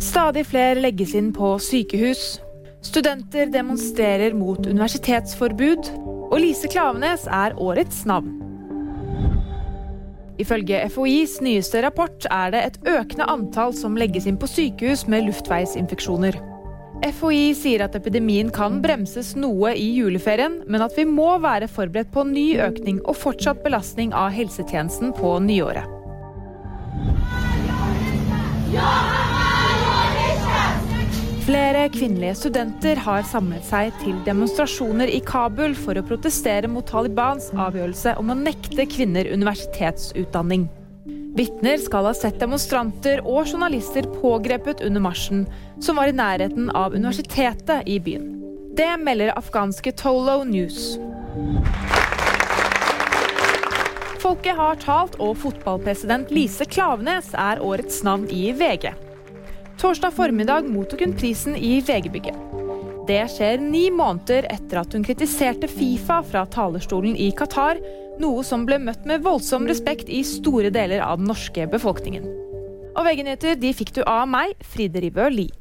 Stadig flere legges inn på sykehus. Studenter demonstrerer mot universitetsforbud. Og Lise Klavenes er årets navn. Ifølge FHIs nyeste rapport er det et økende antall som legges inn på sykehus med luftveisinfeksjoner. FHI sier at epidemien kan bremses noe i juleferien, men at vi må være forberedt på ny økning og fortsatt belastning av helsetjenesten på nyåret. Flere kvinnelige studenter har samlet seg til demonstrasjoner i Kabul for å protestere mot Talibans avgjørelse om å nekte kvinner universitetsutdanning. Vitner skal ha sett demonstranter og journalister pågrepet under marsjen, som var i nærheten av universitetet i byen. Det melder afghanske Tolo News. Folket har talt, og fotballpresident Lise Klavenes er årets navn i VG. Torsdag formiddag mottok hun prisen i VG-bygget. Det skjer ni måneder etter at hun kritiserte Fifa fra talerstolen i Qatar, noe som ble møtt med voldsom respekt i store deler av den norske befolkningen. Og VG-nyheter de fikk du av meg, Fride Ribø Lie.